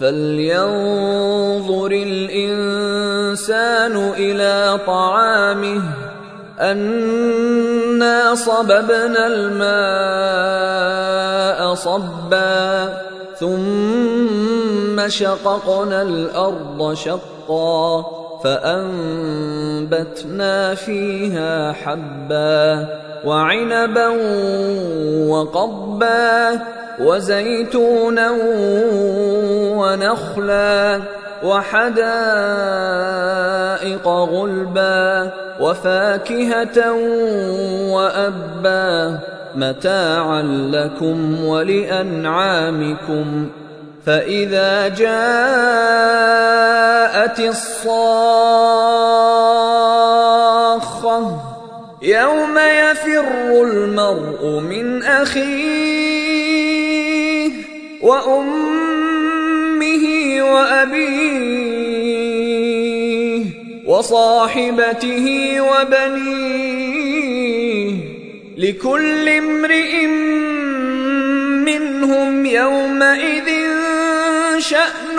فلينظر الانسان إلى طعامه انا صببنا الماء صبا ثم شققنا الأرض شقا فانبتنا فيها حبا وعنبا وقبا وزيتونا ونخلا وحدائق غلبا وفاكهة وأبا متاعا لكم ولأنعامكم فإذا جاءت الصاخه يوم يفر المرء من أخيه وأمه وأبيه وصاحبته وبنيه لكل امرئ منهم يومئذ شأن